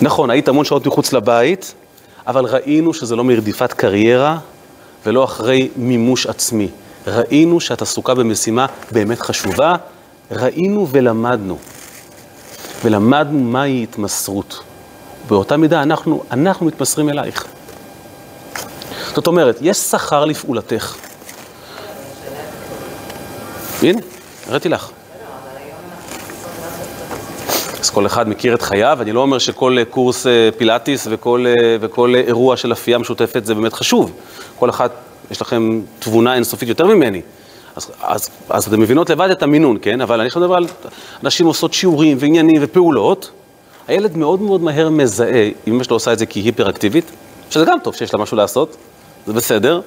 נכון, היית המון שעות מחוץ לבית, אבל ראינו שזה לא מרדיפת קריירה ולא אחרי מימוש עצמי. ראינו שאת עסוקה במשימה באמת חשובה, ראינו ולמדנו. ולמדנו מהי התמסרות. באותה מידה אנחנו, אנחנו מתמסרים אלייך. זאת אומרת, יש שכר לפעולתך. הנה, הראיתי לך. אז כל אחד מכיר את חייו, אני לא אומר שכל קורס אה, פילאטיס וכל, אה, וכל אירוע של אפייה משותפת זה באמת חשוב. כל אחד, יש לכם תבונה אינסופית יותר ממני. אז, אז, אז אתם מבינות לבד את המינון, כן? אבל אני עכשיו מדבר על אנשים עושות שיעורים ועניינים ופעולות, הילד מאוד מאוד מהר מזהה, אם אמא שלו עושה את זה כי היא היפראקטיבית, שזה גם טוב שיש לה משהו לעשות, זה בסדר,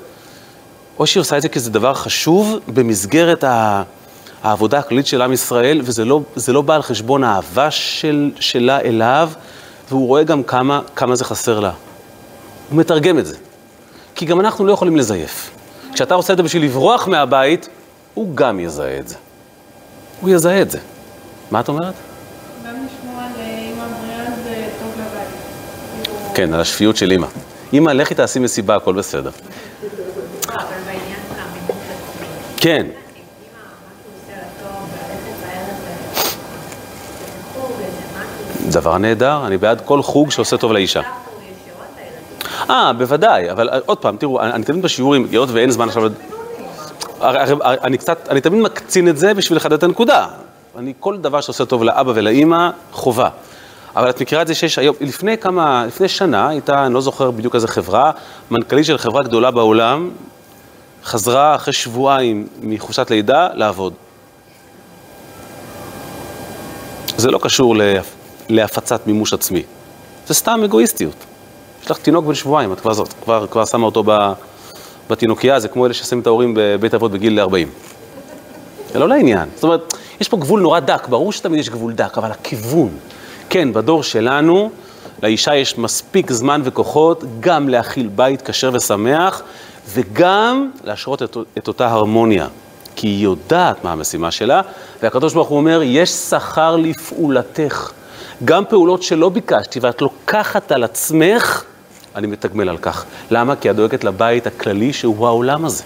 או שהיא עושה את זה כי זה דבר חשוב במסגרת העבודה הכללית של עם ישראל, וזה לא, לא בא על חשבון האהבה של, שלה אליו, והוא רואה גם כמה, כמה זה חסר לה. הוא מתרגם את זה. כי גם אנחנו לא יכולים לזייף. כשאתה עושה את זה בשביל לברוח מהבית, הוא גם יזהה את זה. הוא יזהה את זה. מה את אומרת? כן, על השפיות של אימא. אימא, לכי תעשי מסיבה, הכל בסדר. כן. דבר נהדר, אני בעד כל חוג שעושה טוב לאישה. אה, בוודאי, אבל אה, עוד פעם, תראו, אני תמיד בשיעורים, היות ואין זמן עכשיו... אני קצת, אני תמיד מקצין את זה בשביל לחדד את הנקודה. אני, כל דבר שעושה טוב לאבא ולאימא, חובה. אבל את מכירה את זה שיש היום, לפני כמה, לפני שנה הייתה, אני לא זוכר בדיוק איזה חברה, מנכ"לית של חברה גדולה בעולם, חזרה אחרי שבועיים מחופשת לידה לעבוד. זה לא קשור להפצת מימוש עצמי, זה סתם אגואיסטיות. יש לך תינוק בן שבועיים, את כבר, זאת, כבר, כבר שמה אותו בתינוקייה, זה כמו אלה ששמים את ההורים בבית אבות בגיל 40. זה לא לעניין. זאת אומרת, יש פה גבול נורא דק, ברור שתמיד יש גבול דק, אבל הכיוון. כן, בדור שלנו, לאישה יש מספיק זמן וכוחות גם להכיל בית כשר ושמח, וגם להשרות את, את אותה הרמוניה. כי היא יודעת מה המשימה שלה, והקדוש ברוך הוא אומר, יש שכר לפעולתך. גם פעולות שלא ביקשתי ואת לוקחת על עצמך, אני מתגמל על כך. למה? כי את דואגת לבית הכללי שהוא העולם הזה.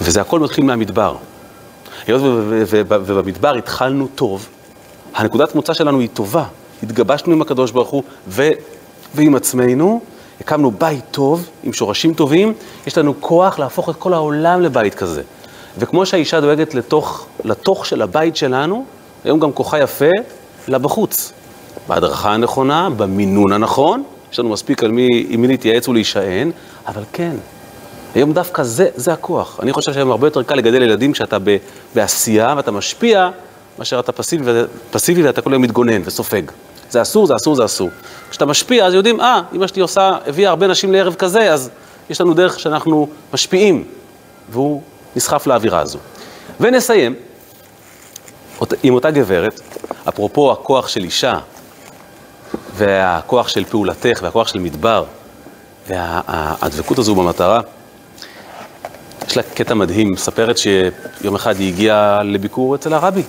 וזה הכל מתחיל מהמדבר. היות ובמדבר התחלנו טוב, הנקודת מוצא שלנו היא טובה. התגבשנו עם הקדוש ברוך הוא ו... ועם עצמנו, הקמנו בית טוב, עם שורשים טובים, יש לנו כוח להפוך את כל העולם לבית כזה. וכמו שהאישה דואגת לתוך, לתוך של הבית שלנו, היום גם כוחה יפה לבחוץ. בהדרכה הנכונה, במינון הנכון, יש לנו מספיק על מי, עם מי להתייעץ ולהישען, אבל כן, היום דווקא זה, זה הכוח. אני חושב שהיום הרבה יותר קל לגדל ילדים כשאתה ב, בעשייה ואתה משפיע, מאשר אתה פסיבי, פסיבי ואתה כל היום מתגונן וסופג. זה אסור, זה אסור, זה אסור. כשאתה משפיע, אז יודעים, אה, אמא שלי עושה, הביאה הרבה נשים לערב כזה, אז יש לנו דרך שאנחנו משפיעים, והוא נסחף לאווירה הזו. ונסיים עם אותה גברת, אפרופו הכוח של אישה, והכוח של פעולתך, והכוח של מדבר, והדבקות הזו במטרה. יש לה קטע מדהים, מספרת שיום אחד היא הגיעה לביקור אצל הרבי.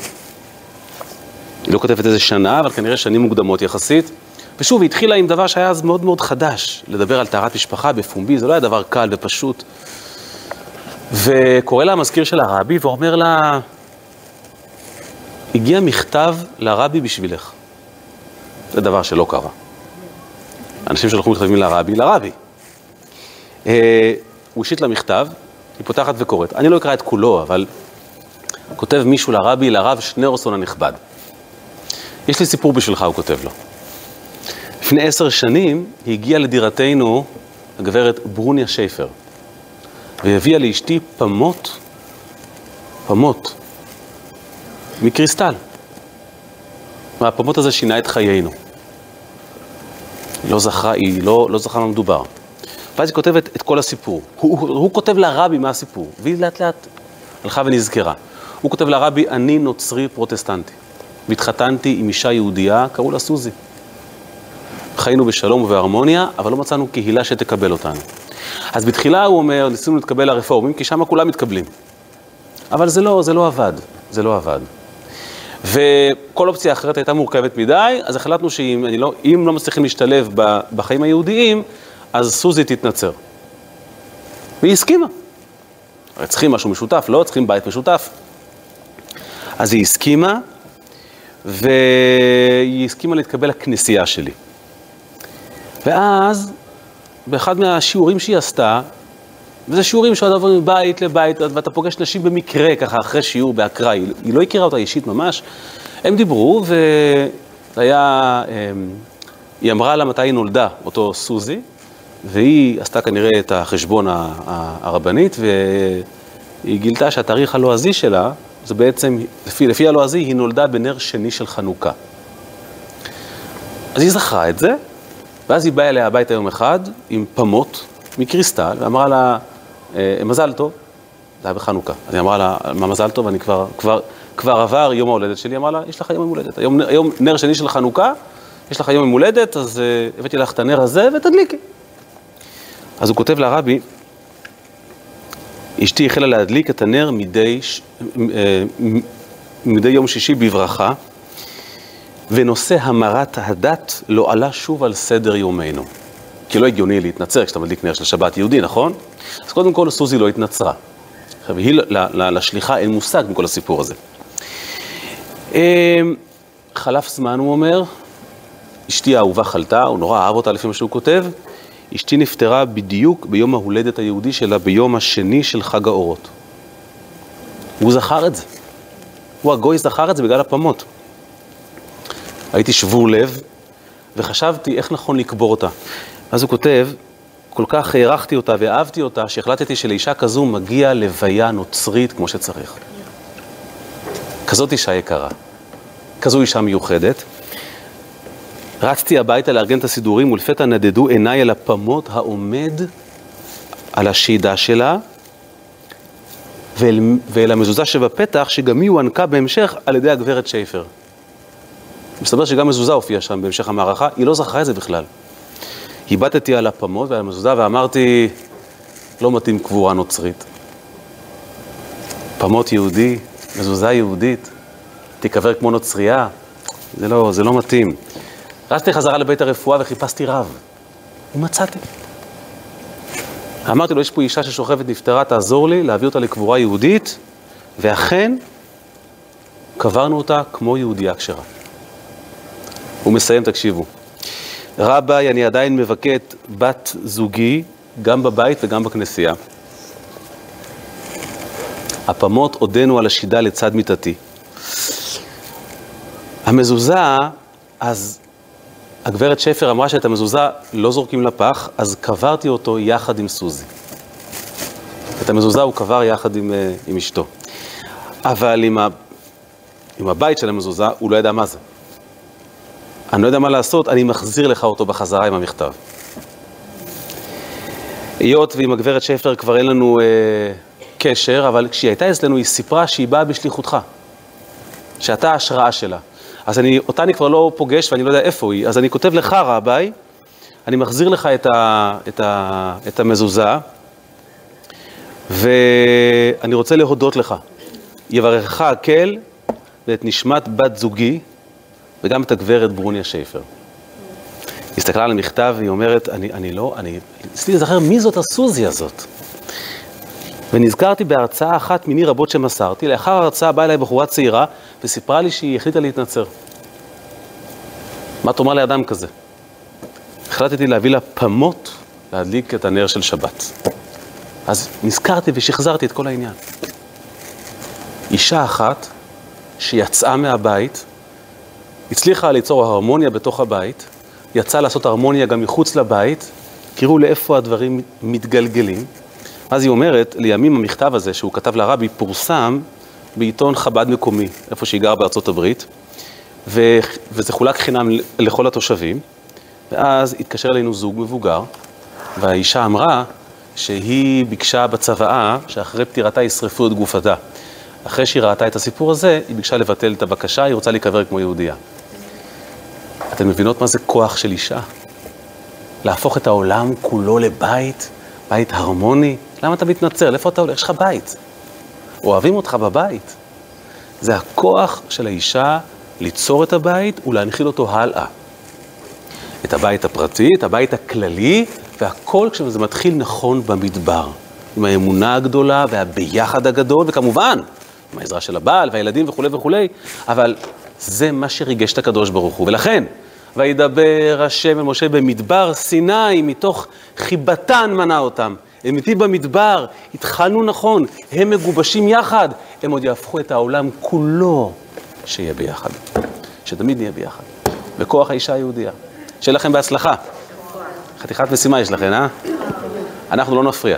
היא לא כותבת איזה שנה, אבל כנראה שנים מוקדמות יחסית. ושוב, היא התחילה עם דבר שהיה אז מאוד מאוד חדש, לדבר על טהרת משפחה בפומבי, זה לא היה דבר קל ופשוט. וקורא לה המזכיר של הרבי ואומר לה, הגיע מכתב לרבי בשבילך. זה דבר שלא קרה. אנשים שלחו מכתבים לרבי, לרבי. אה, הוא השיט לה מכתב, היא פותחת וקוראת. אני לא אקרא את כולו, אבל כותב מישהו לרבי, לרב שניאורסון הנכבד. יש לי סיפור בשבילך, הוא כותב לו. לפני עשר שנים הגיעה לדירתנו הגברת ברוניה שייפר, והביאה לאשתי פמות, פמות, מקריסטל. והפמות הזה שינה את חיינו. היא לא זכרה, היא לא, לא זכרה מה מדובר. ואז היא כותבת את כל הסיפור. הוא, הוא, הוא כותב לרבי מה הסיפור, והיא לאט לאט הלכה ונזכרה. הוא כותב לרבי, אני נוצרי פרוטסטנטי. והתחתנתי עם אישה יהודייה, קראו לה סוזי. חיינו בשלום ובהרמוניה, אבל לא מצאנו קהילה שתקבל אותנו. אז בתחילה הוא אומר, ניסינו להתקבל לרפורמים, כי שם כולם מתקבלים. אבל זה לא, זה לא עבד, זה לא עבד. וכל אופציה אחרת הייתה מורכבת מדי, אז החלטנו שאם לא, לא מצליחים להשתלב בחיים היהודיים, אז סוזי תתנצר. והיא הסכימה. צריכים משהו משותף, לא צריכים בית משותף. אז היא הסכימה, והיא הסכימה להתקבל לכנסייה שלי. ואז, באחד מהשיעורים שהיא עשתה, וזה שיעורים שעוד עוברים מבית לבית, ואתה פוגש נשים במקרה, ככה, אחרי שיעור באקראי, היא, היא לא הכירה אותה אישית ממש, הם דיברו, וזה היה, אמ, היא אמרה לה מתי היא נולדה, אותו סוזי, והיא עשתה כנראה את החשבון הרבנית, והיא גילתה שהתאריך הלועזי שלה, זה בעצם, לפי, לפי הלועזי, היא נולדה בנר שני של חנוכה. אז היא זכרה את זה, ואז היא באה אליה הביתה יום אחד עם פמות מקריסטל, ואמרה לה, אה, מזל טוב, זה היה בחנוכה. אז היא אמרה לה, מה מזל טוב, אני כבר, כבר, כבר עבר יום ההולדת שלי, אמרה לה, יש לך יום הולדת. היום, היום נר שני של חנוכה, יש לך יום הולדת, אז uh, הבאתי לך את הנר הזה ותדליקי. אז הוא כותב לרבי, אשתי החלה להדליק את הנר מדי, אה, מדי יום שישי בברכה, ונושא המרת הדת לא עלה שוב על סדר יומנו. כי לא הגיוני להתנצר כשאתה מדליק נר של שבת יהודי, נכון? אז קודם כל סוזי לא התנצרה. עכשיו, היא, לשליחה אין מושג מכל הסיפור הזה. אה, חלף זמן, הוא אומר, אשתי האהובה חלתה, הוא נורא אהב אותה לפי מה שהוא כותב, אשתי נפטרה בדיוק ביום ההולדת היהודי שלה, ביום השני של חג האורות. הוא זכר את זה. הוא הגוי זכר את זה בגלל הפמות. הייתי שבור לב, וחשבתי איך נכון לקבור אותה. אז הוא כותב, כל כך הערכתי אותה ואהבתי אותה, שהחלטתי שלאישה כזו מגיע לוויה נוצרית כמו שצריך. כזאת אישה יקרה, כזו אישה מיוחדת. רצתי הביתה לארגן את הסידורים, ולפתע נדדו עיניי אל הפמות העומד על השידה שלה, ואל, ואל המזוזה שבפתח, שגם היא הוענקה בהמשך על ידי הגברת שייפר. מסתבר שגם מזוזה הופיעה שם בהמשך המערכה, היא לא זכרה את זה בכלל. הבטתי על הפמות ועל המזוזה ואמרתי, לא מתאים קבורה נוצרית. פמות יהודי, מזוזה יהודית, תיקבר כמו נוצרייה, זה לא, זה לא מתאים. רצתי חזרה לבית הרפואה וחיפשתי רב, ומצאתי. אמרתי לו, יש פה אישה ששוכבת נפטרה, תעזור לי להביא אותה לקבורה יהודית, ואכן, קברנו אותה כמו יהודייה כשרה. הוא מסיים, תקשיבו. רביי, אני עדיין מבכה את בת זוגי, גם בבית וגם בכנסייה. הפמות עודנו על השידה לצד מיטתי. המזוזה, אז הגברת שפר אמרה שאת המזוזה לא זורקים לפח, אז קברתי אותו יחד עם סוזי. את המזוזה הוא קבר יחד עם, אה, עם אשתו. אבל עם, ה, עם הבית של המזוזה, הוא לא ידע מה זה. אני לא יודע מה לעשות, אני מחזיר לך אותו בחזרה עם המכתב. היות ועם הגברת שפר כבר אין לנו אה, קשר, אבל כשהיא הייתה אצלנו היא סיפרה שהיא באה בשליחותך, שאתה ההשראה שלה. אז אני, אותה אני כבר לא פוגש ואני לא יודע איפה היא, אז אני כותב לך רביי, אני מחזיר לך את, ה, את, ה, את המזוזה, ואני רוצה להודות לך. יברכך הקל ואת נשמת בת זוגי, וגם את הגברת ברוניה שייפר. היא הסתכלה על המכתב והיא אומרת, אני, אני לא, אני, ניסיתי להיזכר מי זאת הסוזי הזאת. ונזכרתי בהרצאה אחת מיני רבות שמסרתי, לאחר ההרצאה באה אליי בחורה צעירה וסיפרה לי שהיא החליטה להתנצר. מה תאמר לאדם כזה? החלטתי להביא לה פמות להדליק את הנר של שבת. אז נזכרתי ושחזרתי את כל העניין. אישה אחת שיצאה מהבית, הצליחה ליצור הרמוניה בתוך הבית, יצאה לעשות הרמוניה גם מחוץ לבית, תראו לאיפה הדברים מתגלגלים. אז היא אומרת, לימים המכתב הזה שהוא כתב לרבי פורסם בעיתון חב"ד מקומי, איפה שהיא גרה בארצות הברית, ו... וזה חולק חינם לכל התושבים, ואז התקשר אלינו זוג מבוגר, והאישה אמרה שהיא ביקשה בצוואה שאחרי פטירתה ישרפו את גופתה. אחרי שהיא ראתה את הסיפור הזה, היא ביקשה לבטל את הבקשה, היא רוצה להיקבר כמו יהודייה. אתן מבינות מה זה כוח של אישה? להפוך את העולם כולו לבית, בית הרמוני? למה אתה מתנצר? לאיפה אתה הולך? יש לך בית. אוהבים אותך בבית. זה הכוח של האישה ליצור את הבית ולהנחיל אותו הלאה. את הבית הפרטי, את הבית הכללי, והכל כשזה מתחיל נכון במדבר. עם האמונה הגדולה והביחד הגדול, וכמובן, עם העזרה של הבעל והילדים וכולי וכולי, אבל זה מה שריגש את הקדוש ברוך הוא. ולכן, וידבר השם אל משה במדבר סיני, מתוך חיבתן מנה אותם. הם איתי במדבר, התחלנו נכון, הם מגובשים יחד, הם עוד יהפכו את העולם כולו שיהיה ביחד. שתמיד נהיה ביחד. בכוח האישה היהודייה. שיהיה לכם בהצלחה. חתיכת משימה יש לכם, אה? אנחנו לא נפריע.